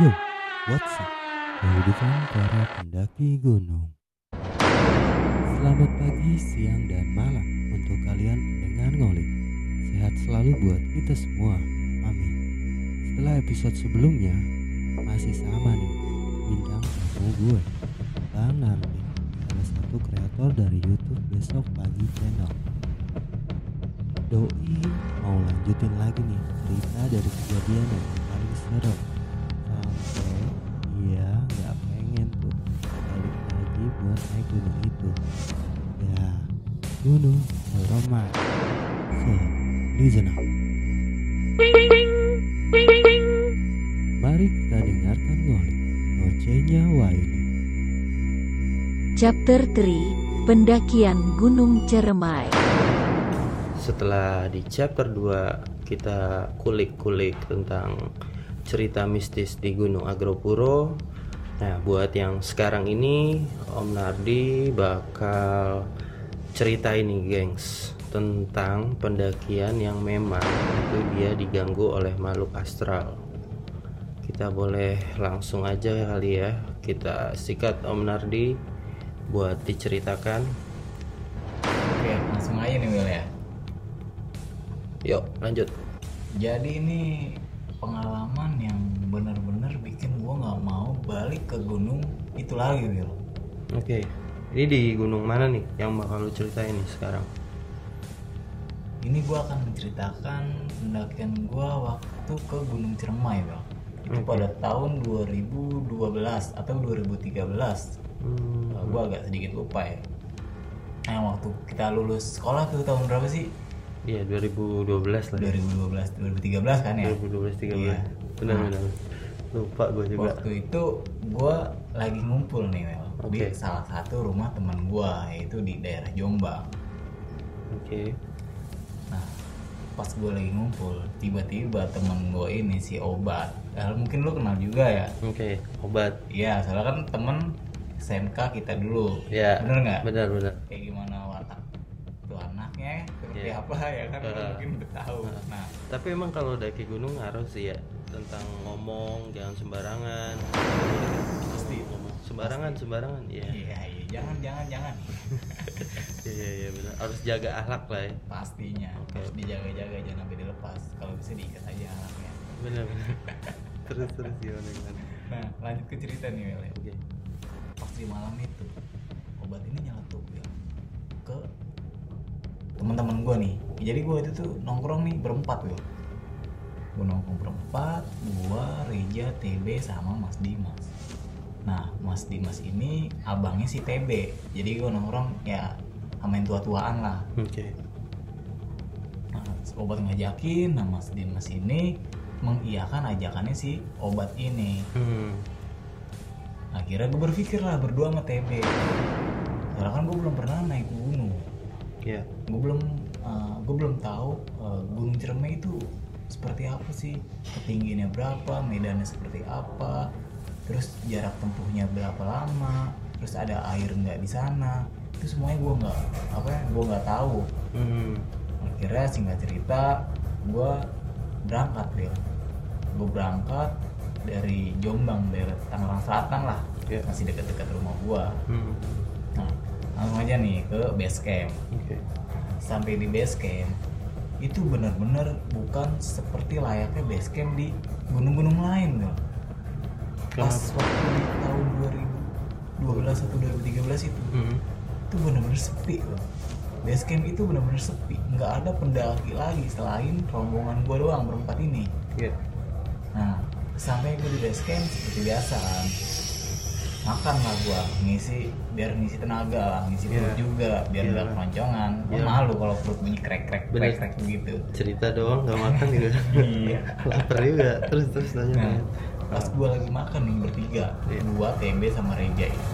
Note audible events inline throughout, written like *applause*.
Yo, what's up? Kehidupan para pendaki gunung. Selamat pagi, siang, dan malam untuk kalian pendengar ngolik. Sehat selalu buat kita semua. Amin. Setelah episode sebelumnya, masih sama nih bintang tamu gue, Bang Nardi, salah satu kreator dari YouTube Besok Pagi Channel. Doi mau lanjutin lagi nih cerita dari kejadian yang paling serem naik gunung itu. Ya gunung Roma so listen up mari kita dengarkan ngolik ngocehnya Waini Chapter 3 Pendakian Gunung Ceremai. Setelah di chapter 2 kita kulik-kulik tentang cerita mistis di Gunung Agropuro. Nah, buat yang sekarang ini Om Nardi bakal cerita ini, gengs, tentang pendakian yang memang itu dia diganggu oleh makhluk astral. Kita boleh langsung aja kali ya. Kita sikat Om Nardi buat diceritakan. Oke, langsung aja nih Will ya. Yuk, lanjut. Jadi ini pengalaman yang balik ke gunung itu lagi Will. Oke, ini di gunung mana nih yang bakal lu ceritain nih sekarang? Ini gua akan menceritakan pendakian gua waktu ke Gunung Ciremai Will. Itu Oke. pada tahun 2012 atau 2013. Hmm, Uh, gua agak sedikit lupa ya. Nah, waktu kita lulus sekolah tuh tahun berapa sih? iya 2012 lah. ya. 2012, 2013 kan ya? 2012 13. Iya. Benar Nah, benar. Lupa gue juga. Waktu itu gue lagi ngumpul nih Wel di Oke. salah satu rumah teman gue yaitu di daerah Jombang. Oke. Nah pas gue lagi ngumpul tiba-tiba temen gue ini si Obat. Eh, mungkin lu kenal juga ya? Oke, obat. Iya soalnya kan temen SMK kita dulu. Ya. Bener nggak? Benar benar. Kayak gimana watak tuh anaknya seperti Iya. apa ya kan lu Eh. mungkin udah tahu. Nah Tapi emang kalau daki gunung harus sih ya tentang ngomong jangan sembarangan. Pasti. ngomong sembarangan sembarangan. Iya. iya iya jangan jangan jangan *laughs* Iya iya benar. Harus jaga akhlak lah ya. pastinya Oke. harus dijaga-jaga jangan sampai dilepas. Kalau bisa diikat aja anaknya. Benar benar. *laughs* terus terus gimana gimana. Nah, lanjut ke cerita nih, Wel. ya. Oke. Pas di malam itu, obat ini nyeletuk ya ke teman-teman gue nih. Jadi gue itu tuh nongkrong nih berempat, Wel. Gue nongkrong berempat, gue, Reja, TB, sama Mas Dimas. Nah, Mas Dimas ini abangnya si TB. Jadi gue nongkrong ya sama yang tua-tuaan lah. Oke. Nah, obat ngajakin, nah Mas Dimas ini mengiyakan ajakannya si obat ini. Hmm. akhirnya gue berpikir lah berdua sama TB karena kan gue belum pernah naik gunung Iya. gue belum gue belum tahu eh, gunung Ciremai itu seperti apa sih? Ketinggiannya berapa? Medannya seperti apa? Terus jarak tempuhnya berapa lama? Terus ada air nggak di sana? Itu semuanya gue nggak apa ya gue nggak tahu. Hmm. akhirnya singkat cerita gue berangkat Bill gue berangkat dari Jombang dari Tangerang Selatan lah. Iya. masih dekat-dekat rumah gue Hmm. nah langsung aja nih ke base camp. Oke. sampai di base camp itu benar-benar bukan seperti layaknya base camp di gunung-gunung lain Bill pas waktu di tahun 2012 atau 2013 itu Hmm. itu benar-benar sepi loh base camp itu benar-benar sepi. Nggak ada pendaki lagi selain rombongan gue doang berempat ini. Iya. nah sampai gue di base camp seperti biasa kan makan lah gue ngisi biar ngisi tenaga lah ngisi perut juga biar Iya. nggak keroncongan gue Iya. malu kalau perut bunyi krek krek krek krek begitu Cerita doang nggak makan juga. *laughs* iya Lapar juga. Terus terus tanya. nah pas gue lagi makan nih bertiga Iya. dua TB sama Reja ini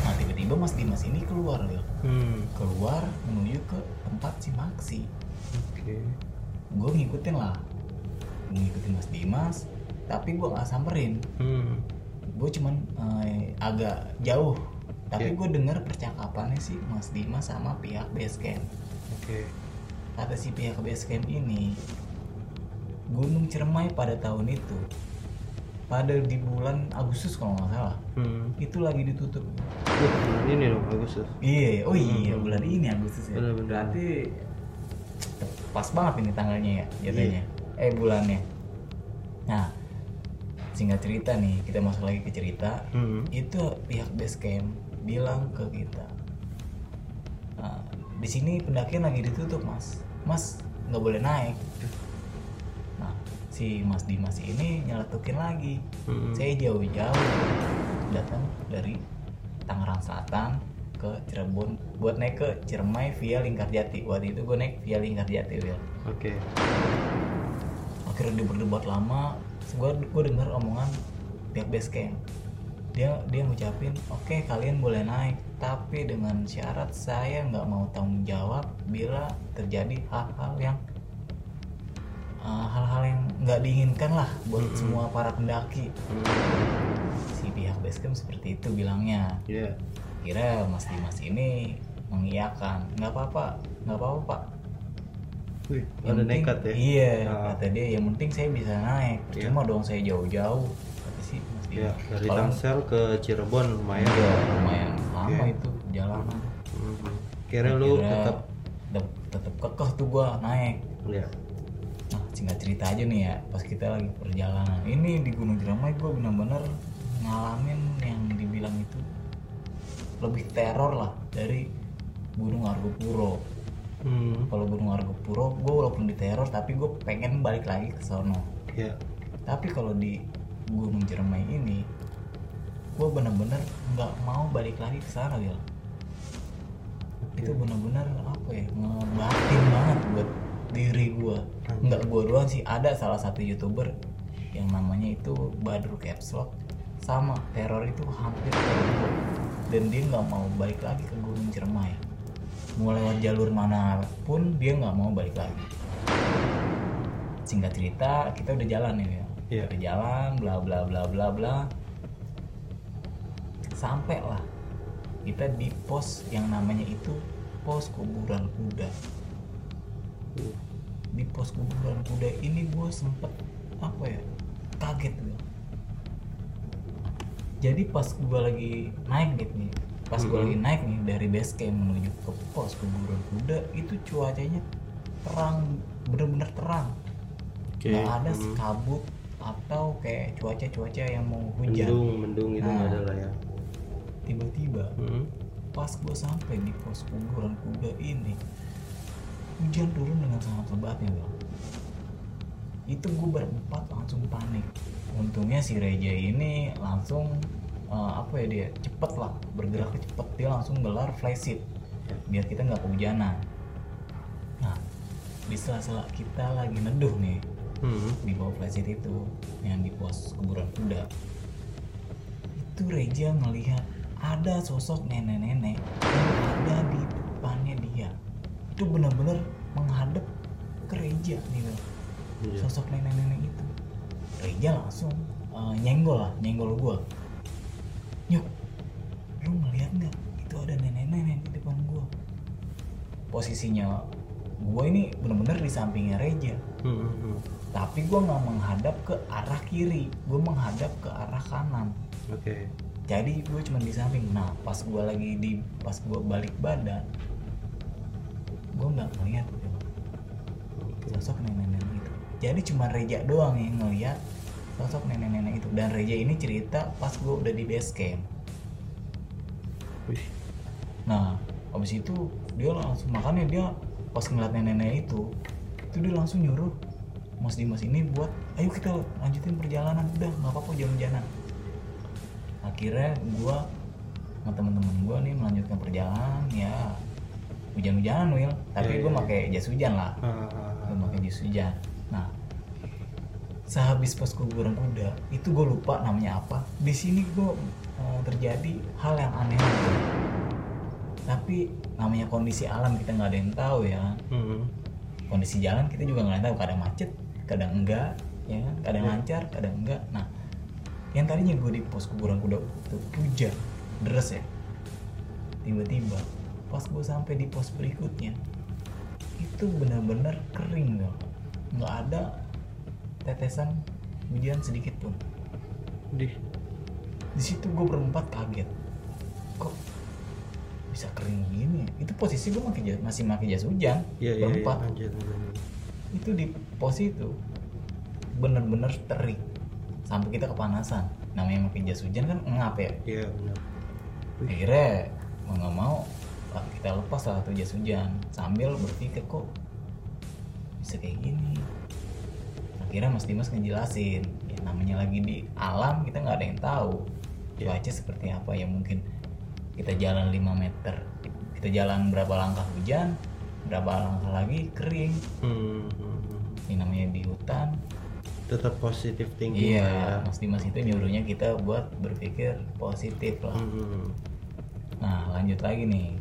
nah tiba-tiba Mas Dimas ini keluar ya Hmm. keluar menuju ke tempat si Maxi Oke. gue ngikutin lah ngikutin Mas Dimas tapi gue nggak samperin Hmm. Gue cuman eh, agak jauh. Tapi gue dengar percakapannya sih Mas Dimas sama pihak base camp Oke. kata si pihak base camp ini Gunung Ciremai pada tahun itu pada di bulan Agustus kalau nggak salah Hmm. itu lagi ditutup. Bulan ini dong Agustus. iya oh iya bulan ini Agustus ya. Bener-bener. berarti pas banget ini tanggalnya ya jatuhnya. Eh bulannya. Nah singkat cerita nih kita masuk lagi ke cerita Hmm. itu pihak base camp bilang ke kita "Nah, di sini pendakian lagi ditutup mas mas nggak boleh naik nah si mas Dimas ini nyeletukin lagi Hmm. saya jauh-jauh datang dari Tangerang Selatan ke Cirebon buat naik ke Ciremai via Lingkarjati waktu itu gue naik via Lingkarjati Will Oke. akhirnya dia berdebat lama gue gue dengar omongan pihak base camp dia dia ngucapin oke kalian boleh naik tapi dengan syarat saya nggak mau tanggung jawab bila terjadi hal-hal yang uh, hal-hal yang nggak diinginkan lah buat semua para pendaki Hmm. si pihak base camp seperti itu bilangnya Iya. kira Mas Dimas ini mengiyakan nggak apa-apa nggak apa-apa pak Wih, Yang penting- nekat ya. Iya, Ah. kata dia yang penting saya bisa naik. Iya. Cuma dong saya jauh-jauh. Kata sih Mas Ya, dari Kalau- Tangsel ke Cirebon lumayan. Iya, lumayan lama Oke. itu jalanan. Hmm. Kira lu tetap tetap tetap kekeh tuh gua naik. ya. Nah, singkat cerita aja nih ya, pas kita lagi perjalanan. Ini di Gunung Jeramai gua benar-benar ngalamin yang dibilang itu lebih teror lah dari Gunung Argopuro. Hmm. Kalau Gunung Argopuro, gue walaupun diteror tapi gue pengen balik lagi ke sono. Ya. Tapi kalau di Gunung Jeremai ini, gue bener-bener nggak mau balik lagi ke sana Wil. Itu bener-bener apa ya ngebatin banget buat diri gue. Nggak gue doang sih, ada salah satu youtuber yang namanya itu Badru Capslock sama teror itu hampir dan dia nggak mau balik lagi ke Gunung Jeremai mau lewat jalur mana pun dia nggak mau balik lagi. Singkat cerita kita udah jalan nih ya Iya. udah jalan bla bla bla bla bla. Sampai lah kita di pos yang namanya itu pos kuburan kuda. Di pos kuburan kuda ini gue sempet apa ya kaget gue jadi pas gue lagi naik gitu nih pas gue lagi naik nih dari base camp menuju ke pos kuburan kuda itu cuacanya terang bener-bener terang Oke. nggak ada Hmm. sekabut atau kayak cuaca-cuaca yang mau hujan Mendung, mendung itu Nah. ada lah ya. tiba-tiba Hmm. pas gue sampai di pos kuburan kuda ini hujan turun dengan sangat lebatnya bang itu gue berempat langsung panik untungnya si Reja ini langsung eh, apa ya dia cepet lah bergerak cepet dia langsung gelar flysheet biar kita nggak kehujanan nah di sela-sela kita lagi neduh nih Hmm. di bawah flysheet itu yang di pos kuburan kuda itu Reja ngelihat ada sosok nenek-nenek yang ada di depannya dia itu benar-benar menghadap ke Reja nih Bel. Iya. sosok nenek-nenek itu Reja langsung eh, nyenggol lah nyenggol gua yuk lu ngeliat nggak? Itu ada nenek-nenek di depan gua. Posisinya gua ini benar-benar di sampingnya Reja. Hmm, tapi gue nggak menghadap ke arah kiri gue menghadap ke arah kanan. Oke. jadi gue cuma di samping. Nah pas gue lagi di pas gue balik badan gue nggak ngeliat. Sosok nenek-nenek itu. Jadi cuma Reja doang yang ngeliat sosok nenek-nenek itu dan Reja ini cerita pas gue udah di base camp Wih. Nah, habis itu dia langsung makanya dia pas ngeliat nenek-nenek itu, itu dia langsung nyuruh Mas Dimas ini buat, ayo kita lanjutin perjalanan, udah nggak apa-apa jalan-jalan. Akhirnya gua sama teman-teman gua nih melanjutkan perjalanan, ya hujan-hujanan Will, tapi Iya, gua iya, pakai jas hujan lah, Ah, ah, ah. gua pakai jas hujan. Nah, sehabis pas kuburan kuda, itu gue lupa namanya apa. Di sini gue terjadi hal yang aneh. Tapi namanya kondisi alam kita nggak ada yang tahu ya. Hmm. Kondisi jalan kita juga nggak tahu. Kadang macet, kadang enggak, ya kan? Kadang Iya. lancar, kadang enggak. Nah, yang tadinya gue di pos kuburan kuda itu hujan, deras ya. Tiba-tiba pas gue sampai di pos berikutnya, itu benar-benar kering loh. Nggak ada tetesan hujan sedikit pun. di? Di situ gue berempat kaget. Kok bisa kering gini? Ya? itu posisi gue jas- masih pakai jas hujan. Iya iya iya berempat. anjir anjir. itu di posisi itu bener-bener terik. Sampai kita kepanasan. Namanya pakai jas hujan kan ngap ya? Iya benar akhirnya mau nggak mau lah, kita lepas lah tuh jas hujan. Sambil berpikir kok bisa kayak gini akhirnya Mas Dimas ngejelasin. Ya namanya lagi di alam kita nggak ada yang tahu. Cuaca seperti apa ya? Mungkin kita jalan 5 meter kita jalan berapa langkah hujan berapa langkah lagi kering. Hmm, ini namanya di hutan. Tetap positif tinggi lah ya. Iya Mas Dimas itu nyuruhnya kita buat berpikir positif lah. Hmm, Nah lanjut lagi nih.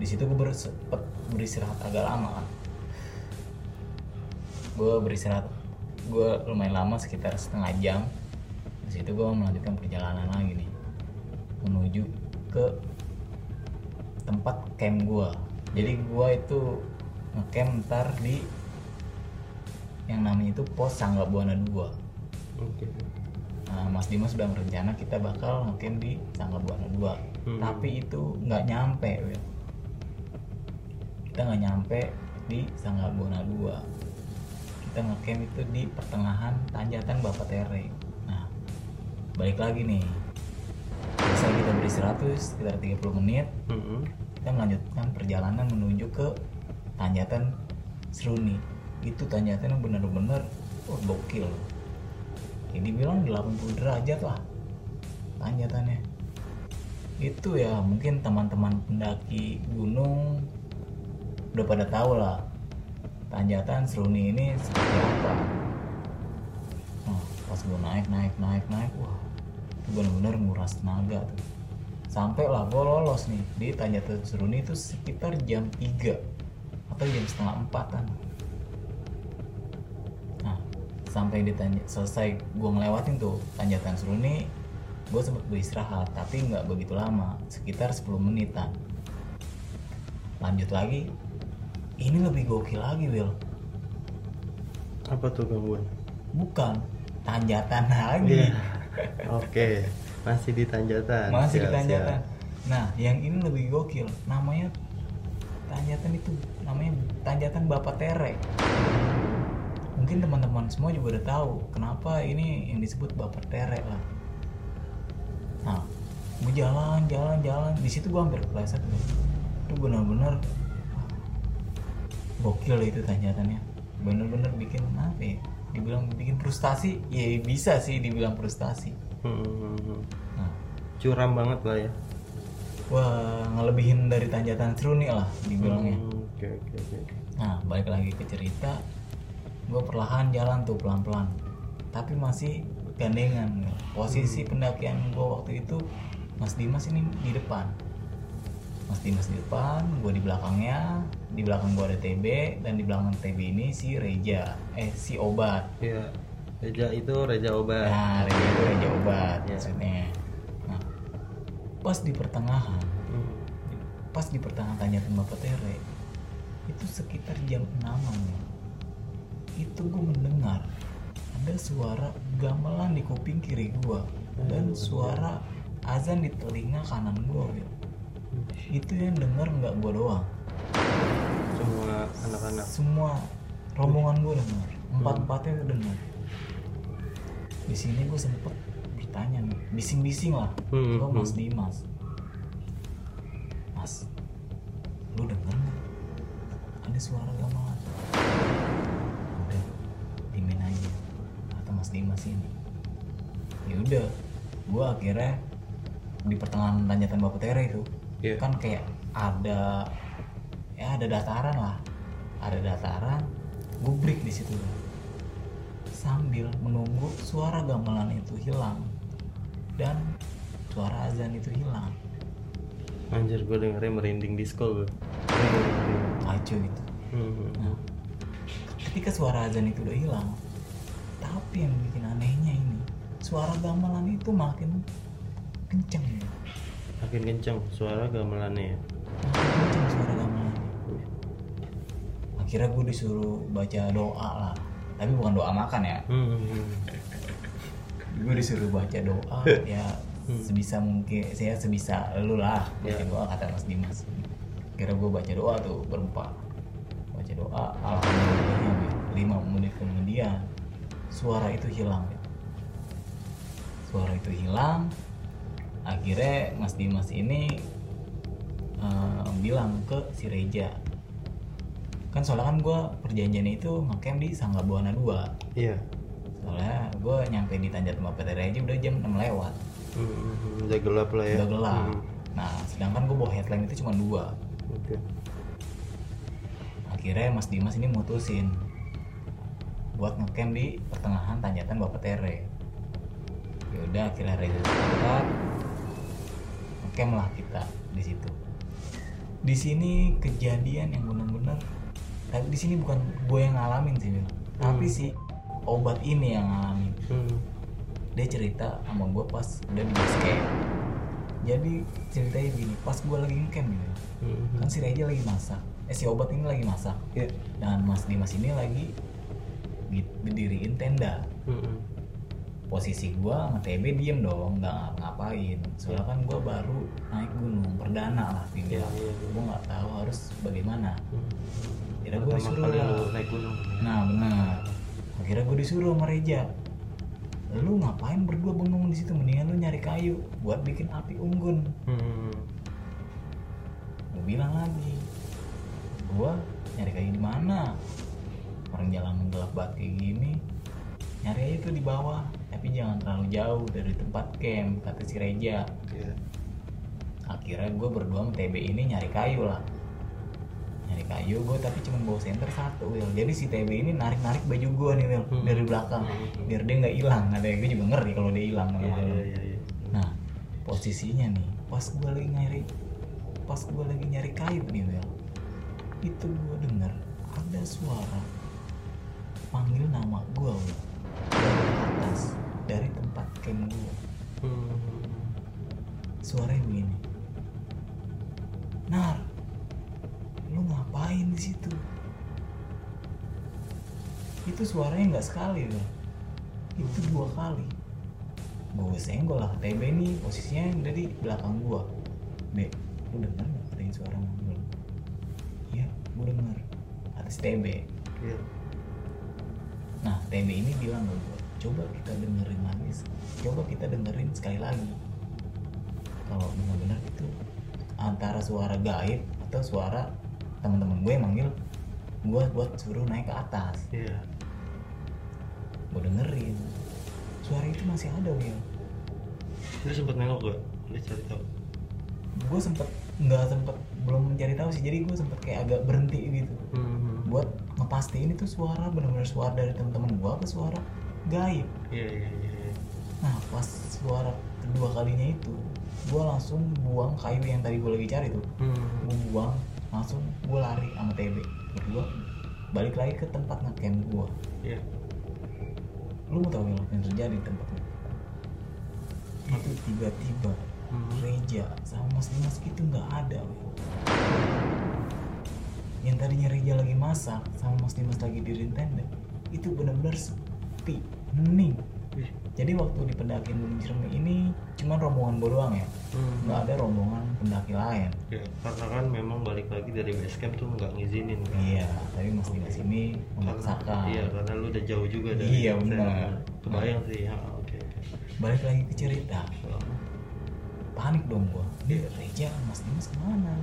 Di situ gue sempet beristirahat agak lama. Kan gue beristirahat gue lumayan lama sekitar setengah jam. Di situ gue melanjutkan perjalanan lagi nih menuju ke tempat camp gue jadi gue itu ngecamp ntar di yang namanya itu pos Sangga Buana 2 oke. Nah, Mas Dimas sudah merencana kita bakal ngecamp di Sangga Buana 2 Hmm. tapi itu nggak nyampe kita nggak nyampe di Sangga Buana 2 kita ngecamp itu di pertengahan tanjatan Bapak Tere. Nah balik lagi nih. Selesai kita beristirahat tuh sekitar 30 menit. Hmm, kita melanjutkan perjalanan menuju ke tanjatan Seruni. Itu tanjatan yang benar-benar oh, gokil. Ini bilang 80 derajat lah tanjatannya itu ya mungkin teman-teman pendaki gunung udah pada tahu lah tanjatan Seruni ini seperti apa? Nah, pas gue naik naik naik naik wah itu benar-benar nguras tenaga tuh. Sampai lah gue lolos nih di tanjatan Seruni itu sekitar jam 3 atau jam setengah empatan. Nah sampai di selesai gue ngelewatin tuh tanjatan Seruni gue sempat beristirahat tapi nggak begitu lama sekitar 10 menitan. Lanjut lagi ini lebih gokil lagi Will apa tuh gangguan bukan tanjatan *laughs* lagi. Iya. oke masih di tanjatan. Masih di tanjatan. siap. nah yang ini lebih gokil. Namanya tanjatan itu namanya tanjatan Bapak Tere mungkin teman-teman semua juga udah tahu kenapa ini yang disebut Bapak Tere lah. Nah gue jalan jalan jalan. Di situ gue hampir kepleset tuh itu benar-benar gokil itu tanjatannya bener-bener bikin apa ya dibilang bikin frustasi ya bisa sih dibilang frustasi Hmm, hmm, hmm. nah curam banget lah ya Wah, ngelebihin dari tanjatan Seruni lah dibilangnya. Hmm, oke oke oke Nah, balik lagi ke cerita. Gue perlahan jalan tuh pelan-pelan. Tapi masih gandengan. Posisi pendakian gue waktu itu Mas Dimas ini di depan. Mas Dimas di depan, gue di belakangnya. Di belakang gue ada TB dan di belakang TB ini si Reja, eh si Obat. ya Reja itu Reja obat Nah, Reja itu Reja Obat Ya. maksudnya. Nah, pas di pertengahan Hmm, pas di pertengahan tanjatan Bapak Tere itu sekitar jam 6 itu gue mendengar ada suara gamelan di kuping kiri gue dan suara azan di telinga kanan gue itu yang denger nggak gue doang. Semua anak-anak. Semua rombongan gue denger. Empat empatnya udah denger. Di sini gue sempet bertanya nih bising-bising lah. Hmm, ke Mas hmm. Dimas. Mas lu denger nggak? Ada suara gamelan udah dimin aja kata Mas Dimas ini. Ya udah gue akhirnya di pertengahan tanjatan Bapak Tere itu Iya. kan kayak ada ya ada dataran lah. Ada dataran gue break di situ. Sambil menunggu suara gamelan itu hilang. Dan suara azan itu hilang. Anjir gue dengernya merinding disco gue kacau itu. Hmm, Nah, ketika suara azan itu udah hilang tapi yang bikin anehnya ini suara gamelan itu makin kenceng. ya. Makin kenceng suara gamelannya ya? Suara gamelannya akhirnya gue disuruh baca doa lah. Tapi bukan doa makan ya. Hmm, hmm, gue disuruh baca doa *laughs* ya sebisa mungkin saya sebisa lu lah. Baca Ya. doa kata Mas Dimas. Kira gue baca doa tuh berempat. Baca doa alhamdulillahnya Bil. lima menit kemudian suara itu hilang Bil. suara itu hilang akhirnya Mas Dimas ini eh, bilang ke si Reja kan soalnya kan gue perjanjiannya itu ngecamp di Sangga Buana 2 Iya. soalnya gue nyampe di Tanjat Mapet aja udah jam 6 lewat. Hmm, udah gelap lah ya. udah gelap. Hmm, nah sedangkan gue bawa headlamp itu cuma dua. Oke. akhirnya Mas Dimas ini mutusin buat ngecamp di pertengahan Tanjatan Bapak Tere. Yaudah akhirnya Reza sepakat ngecamp lah kita di situ di sini kejadian yang benar-benar tapi di sini bukan gue yang ngalamin sih Wil. tapi si obat ini yang ngalamin Hmm. dia cerita sama gue pas udah di base camp jadi ceritanya gini pas gue lagi ngecamp gitu Hmm. kan si Reja lagi masak eh si obat ini lagi masak Ya. dan Mas Dimas ini lagi di- berdiriin tenda Hmm. Posisi gua nge-TB diem dong nggak ngapain soalnya kan gua baru naik gunung perdana lah Iya, dibilang iya, iya. gua nggak tahu harus bagaimana Hmm. Kira gua Pertama disuruh lah. naik gunung. nah benar akhirnya gue disuruh sama Reja lu ngapain berdua bengong di situ mendingan lu nyari kayu buat bikin api unggun Hmm. gue bilang lagi gua nyari kayu di mana orang jalan gelap banget kayak gini nyari aja tuh di bawah tapi jangan terlalu jauh dari tempat camp kata si Reja Iya. akhirnya gue berdua sama TB ini nyari kayu lah nyari kayu gue tapi cuma bawa senter satu Will jadi si TB ini narik narik baju gue nih Will Hmm. dari belakang biar dia nggak hilang ada gue juga ngeri kalau dia hilang malam-malam. iya, iya, iya. Nah, posisinya nih, pas gue lagi nyari, pas gue lagi nyari kayu nih, Wel, itu gue denger ada suara panggil nama gue, dari atas, dari tempat camp gue. Hmm. Suaranya begini, Nar, lu ngapain di situ? Itu suaranya nggak sekali, Wel. Itu dua kali gue senggol lah TB ini posisinya ada di belakang gua Be, lu denger gak ada yang suara manggil iya gue denger atas TB Iya. nah TB ini bilang ke gua coba kita dengerin lagi coba kita dengerin sekali lagi kalau benar-benar itu antara suara gaib atau suara teman-teman gue yang manggil gua buat suruh naik ke atas Iya. gue dengerin suara itu masih ada Will Lu sempet nengok gak? Lu cari tahu. gue sempet nggak sempet belum mencari tahu sih jadi gue sempet kayak agak berhenti gitu Hmm. buat ngepastiin itu suara benar-benar suara dari teman-teman gue apa suara gaib Iya, iya, iya. iya. nah pas suara kedua kalinya itu gue langsung buang kayu yang tadi gue lagi cari tuh Hmm. gue buang langsung gue lari sama TB berdua balik lagi ke tempat ngecamp gue Iya. lu mau tau yang terjadi di tempat itu itu tiba-tiba Hmm. Reja sama Mas Dimas itu nggak ada yang tadinya Reja lagi masak sama Mas Dimas lagi di tenda itu benar-benar sepi hening jadi waktu di pendakian Gunung Ciremai ini cuman rombongan gue doang ya? Hmm. nggak ada rombongan pendaki lain. Ya, karena kan memang balik lagi dari base camp tuh nggak ngizinin kan. iya tapi Mas Dimas ini memaksakan. iya, karena lu udah jauh juga dari Iya, benar. Kebayang sih, ya, oke. oke. balik lagi ke cerita. Panik dong gua. Dia Reja Mas Dimas ke mana?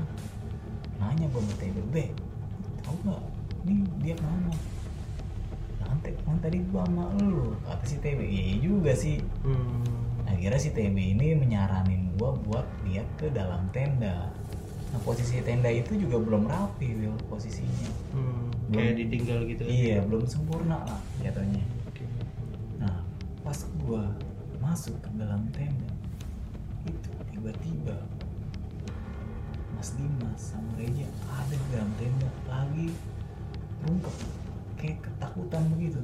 Nanya gua sama TB "Be, tahu nggak? Ini dia ke mana kan tadi gua sama lu kata si TB iya juga sih hmm. akhirnya si TB ini menyaranin gua buat lihat ke dalam tenda nah posisi tenda itu juga belum rapi Will posisinya Hmm. Belum- Kayak ditinggal gitu. iya belum sempurna lah jatuhnya Oke. Nah, pas gua masuk ke dalam tenda, itu tiba-tiba Mas Dimas sama Reja ada di dalam tenda lagi rungkep kayak ketakutan begitu.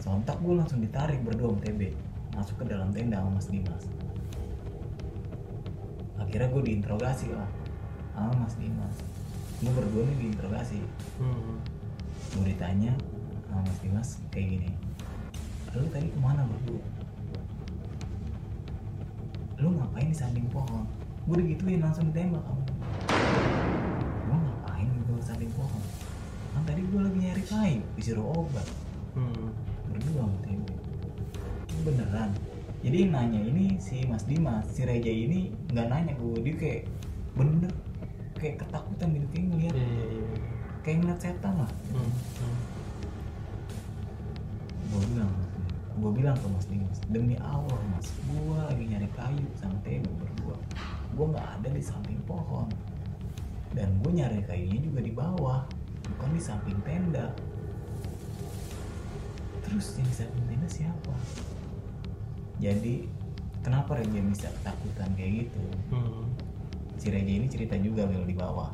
Sontak gue langsung ditarik berdua sama TB masuk ke dalam tenda sama Mas Dimas. Akhirnya gue diinterogasi lah sama Mas Dimas. Gue berdua nih diinterogasi. Hmm. gue ditanya sama Mas Dimas kayak gini lu tadi ke mana berdua lu ngapain di samping pohon gue digituin langsung ditembak kamu gue ngapain gitu di samping pohon kan tadi gue lagi nyari kayu disuruh obat. Hmm. berdua sama Ini beneran. Jadi yang nanya ini si Mas Dimas si Reja ini nggak nanya ke gue dia kayak bener kayak ketakutan gitu kayak ngeliat Iya, iya, iya. kayak ngeliat setan lah. Hmm, hmm. gue bilang gue bilang ke Mas Dimas demi Allah Mas gue lagi nyari kayu sama TB berdua. Gue nggak ada di samping pohon. Dan gue nyari kayunya juga di bawah bukan di samping tenda. Terus yang di samping tenda siapa? Jadi kenapa Reja bisa ketakutan kayak gitu? Hmm. si Reja ini cerita juga Bel di bawah.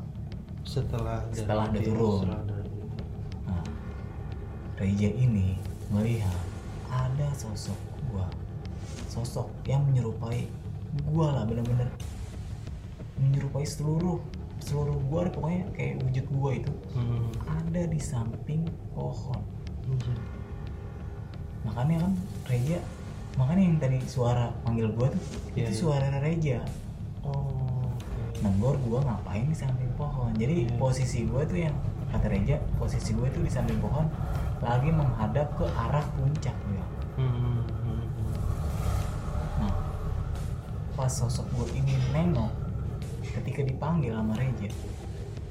Setelah Setelah dia turun. setelah dari- Nah, Reja ini melihat ada sosok gua, sosok yang menyerupai gua lah bener-bener menyerupai seluruh seluruh gua pokoknya kayak wujud gua itu Hmm. ada di samping pohon. Anjir. Makanya kan Reja, makanya yang tadi suara panggil gua tuh Iya, itu iya. suara Reja. oh oke. Nenggor gua ngapain di samping pohon. Jadi Iya. posisi gua tuh yang kata Reja, posisi gua tuh di samping pohon lagi menghadap ke arah puncak ya. Hmm, hmm, Nah, pas sosok gue ini nengok, ketika dipanggil sama Reja,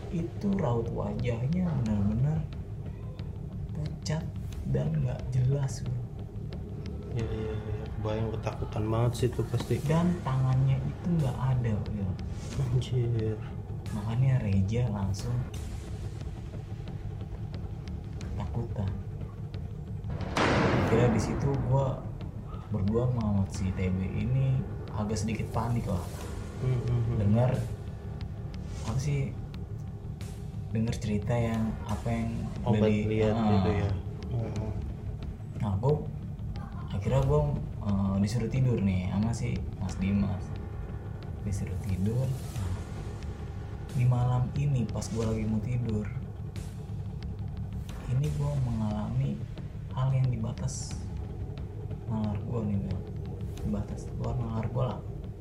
itu raut wajahnya benar-benar pucat dan nggak jelas bro. Iya, iya, iya. Bayang ketakutan banget sih itu pasti. dan tangannya itu nggak ada bro. Anjir. makanya Reja langsung ketakutan kira di situ gue berdua sama si TB ini agak sedikit panik lah Hmm, hmm, hmm. dengar apa sih dengar cerita yang apa yang Obat di- lihat Ah. gitu ya. Oh. nah gue akhirnya gue disuruh tidur nih sama si Mas Dimas disuruh tidur di malam ini pas gue lagi mau tidur ini gue mengalami hal yang di batas nalar gue nih Bel. di batas luar nalar gue lah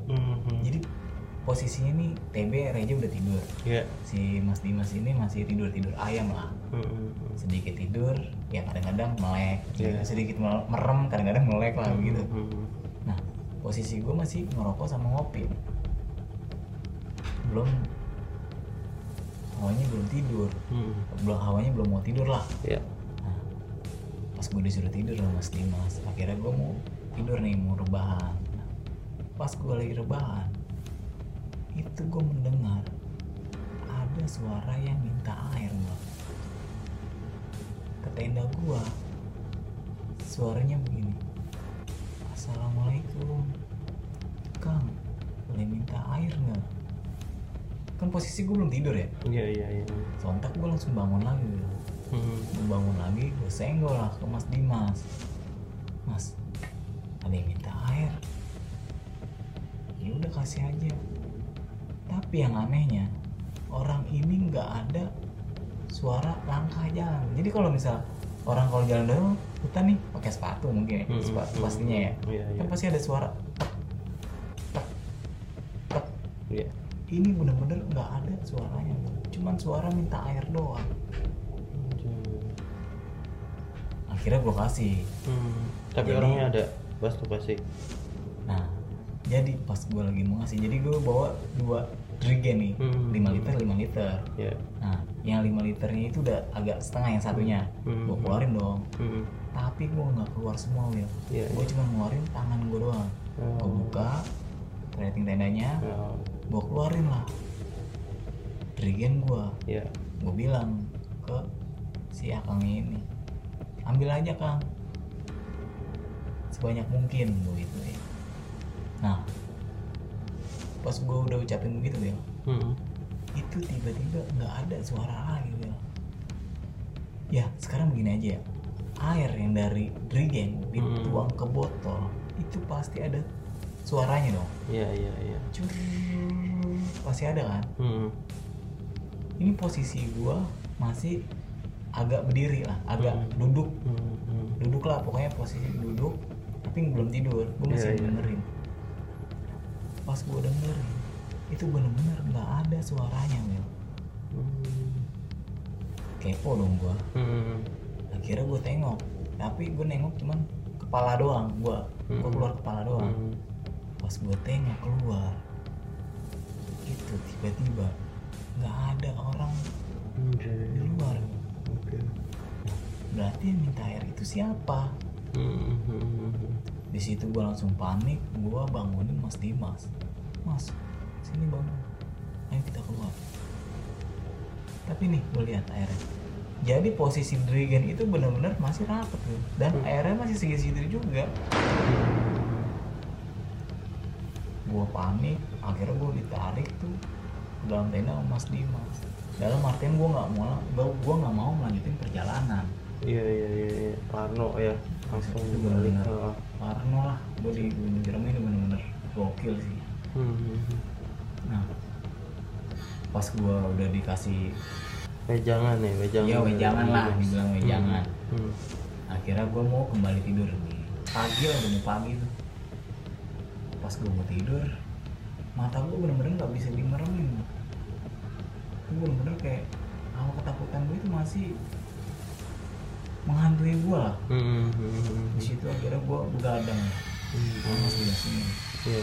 Hmm, hmm. jadi posisinya nih TB Reja udah tidur Iya. si Mas Dimas ini masih tidur tidur ayam lah Hmm, hmm, hmm. sedikit tidur ya kadang-kadang melek gitu. Iya. sedikit merem kadang-kadang melek lah gitu Hmm, hmm. nah posisi gue masih ngerokok sama ngopi belum hawanya belum tidur Hmm. belum hawanya belum mau tidur lah Iya. nah, pas gue disuruh tidur sama Mas Dimas akhirnya gue mau tidur nih mau rebahan Nah, pas gue lagi rebahan itu gue mendengar ada suara yang minta air bang ke tenda gue suaranya begini. Assalamualaikum kang boleh minta air nggak? Kan posisi gue belum tidur ya? Iya, iya, iya. sontak gue langsung bangun lagi. Bang. Hmm. gue bangun lagi gue senggol lah ke Mas Dimas. Mas ada yang minta air? Ya udah kasih aja tapi yang anehnya orang ini nggak ada suara langkah jalan jadi kalau misal orang kalau jalan dulu hutan nih pakai sepatu mungkin ya Hmm, sepatu hmm, pastinya ya Iya, iya. kan pasti ada suara tek tek tek Iya. ini bener-bener nggak ada suaranya cuman suara minta air doang akhirnya gue kasih Hmm. Tapi Jadi- orangnya ada pas tuh pasti. Nah, jadi pas gue lagi mau ngasih, jadi gue bawa dua drigen nih, Hmm. 5 liter, 5 liter. Ya. Nah, yang 5 liternya itu udah agak setengah yang satunya, Hmm. gue keluarin dong. Hmm. Tapi gue nggak keluar semua Will, Iya, gue iya. cuma ngeluarin tangan gue doang. Oh. Gue buka, rating tendanya, Oh. gue keluarin lah. Drigen gue, Ya. gue bilang ke si akang ini, ambil aja kang, sebanyak mungkin gue gitu ya. Nah, pas gue udah ucapin begitu ya, Hmm. itu tiba-tiba nggak ada suara lagi Bel. Ya sekarang begini aja ya, air yang dari drigen dituang ke botol itu pasti ada suaranya dong. Iya, iya, iya. Pasti ada kan? Hmm. Ini posisi gua masih agak berdiri lah, agak Hmm. duduk Hmm. Hmm. duduk lah pokoknya posisi duduk tapi belum tidur gue masih Iya, iya. dengerin pas gue dengerin itu bener-bener nggak ada suaranya Wil Hmm. kepo dong gue Hmm. akhirnya gue tengok tapi gue nengok cuman kepala doang gue gue Hmm. keluar kepala doang Hmm. pas gue tengok keluar itu tiba-tiba nggak ada orang Oke. di luar Oke. berarti yang minta air itu siapa Hmm. Di situ gue langsung panik gue bangunin mas Dimas. Mas sini bangun. Ayo kita keluar. Tapi nih gue lihat airnya. Jadi posisi Dragon itu benar-benar masih rapet tuh dan airnya masih segitu juga. Gue panik akhirnya gue ditarik tuh dalam tenda sama Mas Dimas. Dalam artian gue nggak mau gue nggak mau melanjutin perjalanan. Iya iya iya iya. Parno ya langsung balik. Heeh. Parno lah gue di Gunung Jerman ini bener-bener gokil sih Hmm. nah pas gue udah dikasih Wejangan ya, wejangan. ya wejangan lah Hmm. dibilang wejangan Hmm. akhirnya gue mau kembali tidur nih pagi lah udah mau pagi tuh pas gue mau tidur mata gue bener-bener nggak bisa dimeremin itu bener-bener kayak awal ketakutan gue itu masih menghantui gue lah Hmm. Hmm. di situ akhirnya gue begadang. Hmm. sama mas di sini. Iya.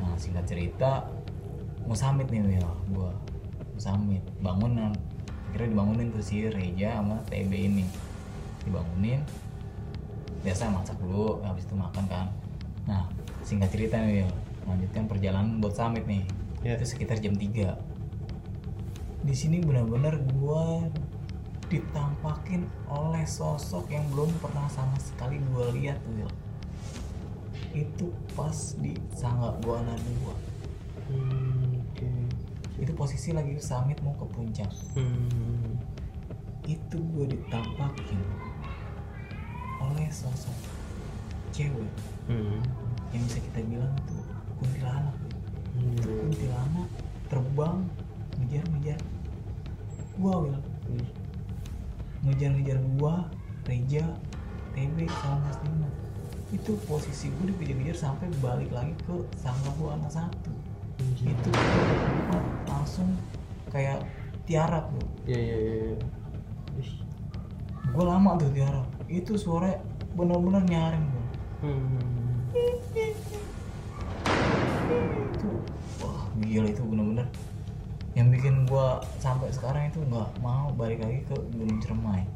nah singkat cerita mau summit nih Wil. Gue mau summit. Bangunan. Akhirnya dibangunin tuh si Reja sama TB ini. Dibangunin. Biasa masak dulu habis itu makan kan. Nah singkat cerita nih Wil. Lanjutkan perjalanan buat summit nih. Ya. itu sekitar jam 3 di sini benar-benar gua ditampakin oleh sosok yang belum pernah sama sekali gua lihat Wil itu pas di Sangga Buana 2 Hmm. Itu posisi lagi summit mau ke puncak Hmm. itu gue ditampakin oleh sosok cewek Hmm. yang bisa kita bilang itu kuntilanak Hmm. itu kuntilanak terbang ngejar-ngejar gua Wil ngejar-ngejar gua Reja TB sama Mas itu posisi gue dikejar-kejar sampai balik lagi ke Sangga Buana satu. Itu gua langsung kayak tiarap bro. Iya iya iya. iya. Gue lama tuh tiarap. Itu suara bener-bener nyaring bro. Hmm. itu wah gila itu bener-bener yang bikin gua sampai sekarang itu nggak mau balik lagi ke Gunung Cermai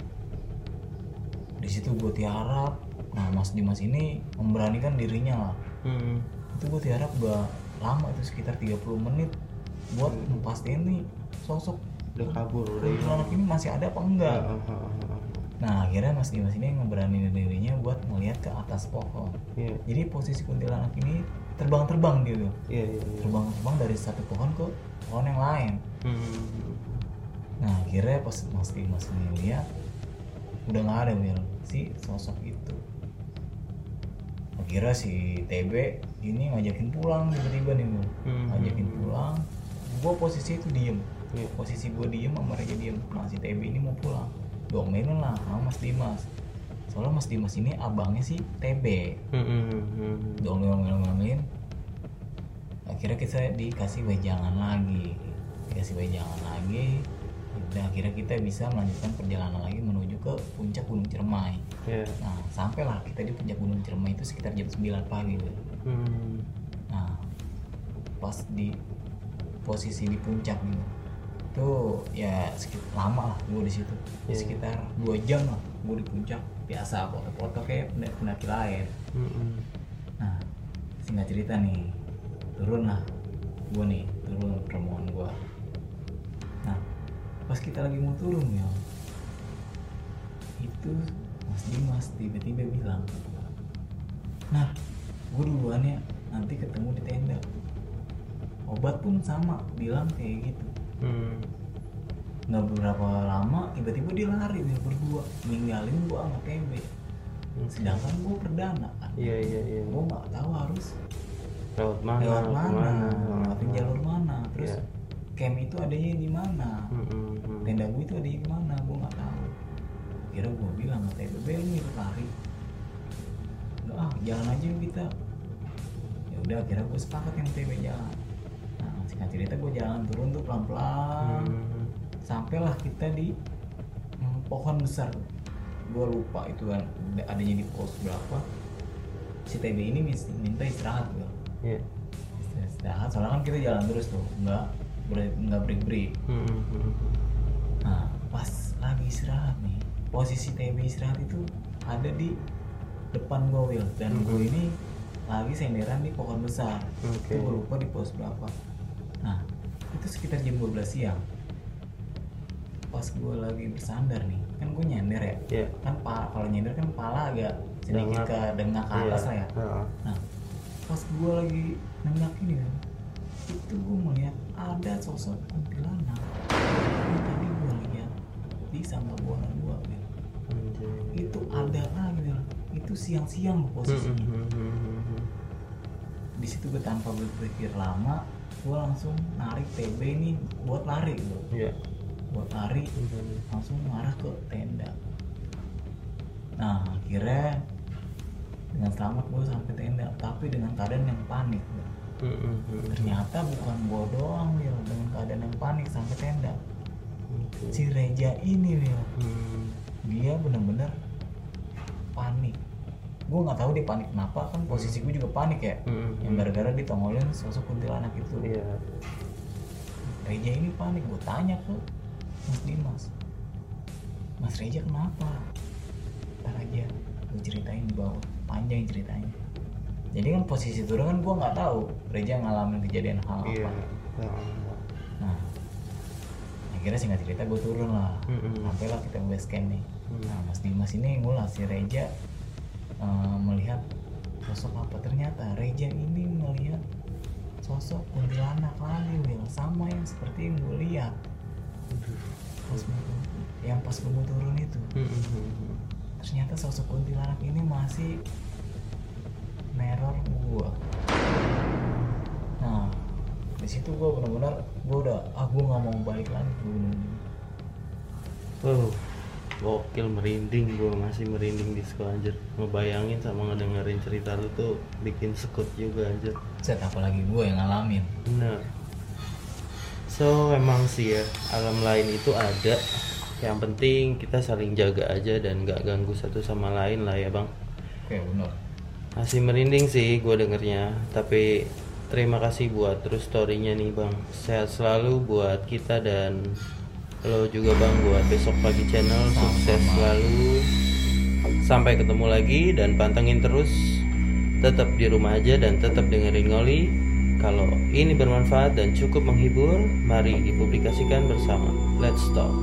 di situ gue tiarap. Nah Mas Dimas ini memberanikan dirinya lah. Hmm. itu gue tiarap udah lama itu sekitar 30 menit buat pastiin nih sosok. Udah kabur udah kuntilanak ini masih ada apa enggak? Ah, ah, ah, ah. nah akhirnya Mas Dimas ini ngeberaniin dirinya buat melihat ke atas pohon. Iya. Jadi posisi kuntilanak ini terbang-terbang gitu iya iya. iya. terbang-terbang dari satu pohon ke pohon yang lain Hmm. nah akhirnya pas Mas Dimas ini lihat udah nggak ada Wil si sosok itu akhirnya si TB ini ngajakin pulang tiba-tiba nih Wil Hmm. ngajakin pulang gua posisi itu diem Iya. posisi gua diem sama mereka diem nah si TB ini mau pulang domelin lah sama Mas Dimas soalnya Mas Dimas ini abangnya si TB Hmm, hmm, hmm, hmm. dongeng-dongengin akhirnya kita dikasih wejangan lagi dikasih wejangan lagi dan akhirnya kita bisa melanjutkan perjalanan lagi menuju ke puncak Gunung Ciremai Iya. nah sampailah kita di puncak Gunung Ciremai itu sekitar jam 9 pagi. Hmm. nah pas di posisi di puncak gitu itu ya sekitar lama lah gue di situ Iya. sekitar dua jam lah gue di puncak biasa foto-foto kayak pendaki- lain hmm. Nah, singkat cerita nih, turun lah gue nih, turun rombongan gue. Nah, pas kita lagi mau turun ya, itu Mas Dimas tiba-tiba bilang, nah, gue duluan ya, nanti ketemu di tenda. Obat pun sama, bilang kayak gitu. Hmm. Nggak beberapa lama, tiba-tiba dia lari dia berdua, ninggalin gue sama TB. Sedangkan gue perdana kan, Iya iya iya. gue nggak tahu harus Lewat mana? lewat mana, jalur mana, terus Iya. camp itu adanya di mana, Hmm, hmm, hmm. tenda gue itu adanya di mana, gue nggak tahu. Kira gue bilang ke TBB lu jalan aja kita ya udah akhirnya gue sepakat yang TB jalan nah singkat cerita gue jalan turun tuh pelan pelan Hmm. Sampailah kita di hmm, pohon besar gue lupa itu kan ada- adanya di pos berapa si TB ini minta istirahat gue Iya. istirahat soalnya kan kita jalan terus tuh nggak nggak break break Hmm, hmm, hmm. nah pas lagi istirahat nih posisi TB istirahat itu ada di depan gue Will dan Mhm. gue ini lagi senderan di pohon besar Oke. itu gue lupa di pos berapa nah itu sekitar jam 12 siang pas gue lagi bersandar nih kan gue nyender ya Iya. kan kalau nyender kan kepala agak sedikit ke dengak ke atas Iya. lah ya Heeh. Nah, pas gue lagi nengak ini kan, itu gue melihat ada sosok kuntilanak yang tadi gue lihat di sangga buana gue. Anjay. Itu ada lagi, Bel. Itu siang-siang loh posisinya. hmm, hmm. Di situ gue tanpa berpikir lama, gue langsung narik TB ini buat lari, bro. Iya. Buat lari, Hmm. langsung mengarah ke tenda. Nah, akhirnya dengan selamat gue sampai tenda, tapi dengan keadaan yang panik. Ternyata bukan gua doang Wil dengan keadaan yang panik sampai tenda si Reja ini Wil Hmm. dia bener-bener panik gua nggak tahu dia panik kenapa kan posisi gue juga panik ya yang gara-gara ditongolin sosok kuntilanak itu Iya. Reja ini panik gue tanya ke Mas Dimas Mas Reja kenapa ntar aja gue ceritain di bawah panjang ceritanya jadi kan posisi turun kan gue nggak tahu Reja ngalamin kejadian hal apa Heeh. Nah, akhirnya singkat cerita gue turun lah. Mm-mm. Sampailah kita base camp nih. Hmm. Nah, Mas Dimas ini ngulas si Reja eh, melihat sosok apa ternyata Reja ini melihat sosok kuntilanak lagi Will sama yang seperti yang gue lihat yang pas gue mau turun itu. Hmm, hmm, hmm, hmm. ternyata sosok kuntilanak ini masih neror gue nah di situ gue benar-benar gue udah ah gue nggak mau balik lagi ke gunung. Wow, gokil merinding gue masih merinding di sekolah anjir. Ngebayangin sama ngedengerin cerita lu tuh bikin sekut juga anjir. Set apalagi gue yang ngalamin. Bener. So emang sih ya alam lain itu ada Yang penting kita saling jaga aja dan gak ganggu satu sama lain lah ya bang. Oke bener Masih merinding sih gue dengernya Tapi terima kasih buat terus storynya nih bang. Sehat selalu buat kita dan lo juga bang buat besok pagi channel. Sukses selalu. Sampai ketemu lagi dan pantengin terus. Tetap di rumah aja dan tetap dengerin Ngoli. Kalau ini bermanfaat dan cukup menghibur Mari dipublikasikan bersama. Let's talk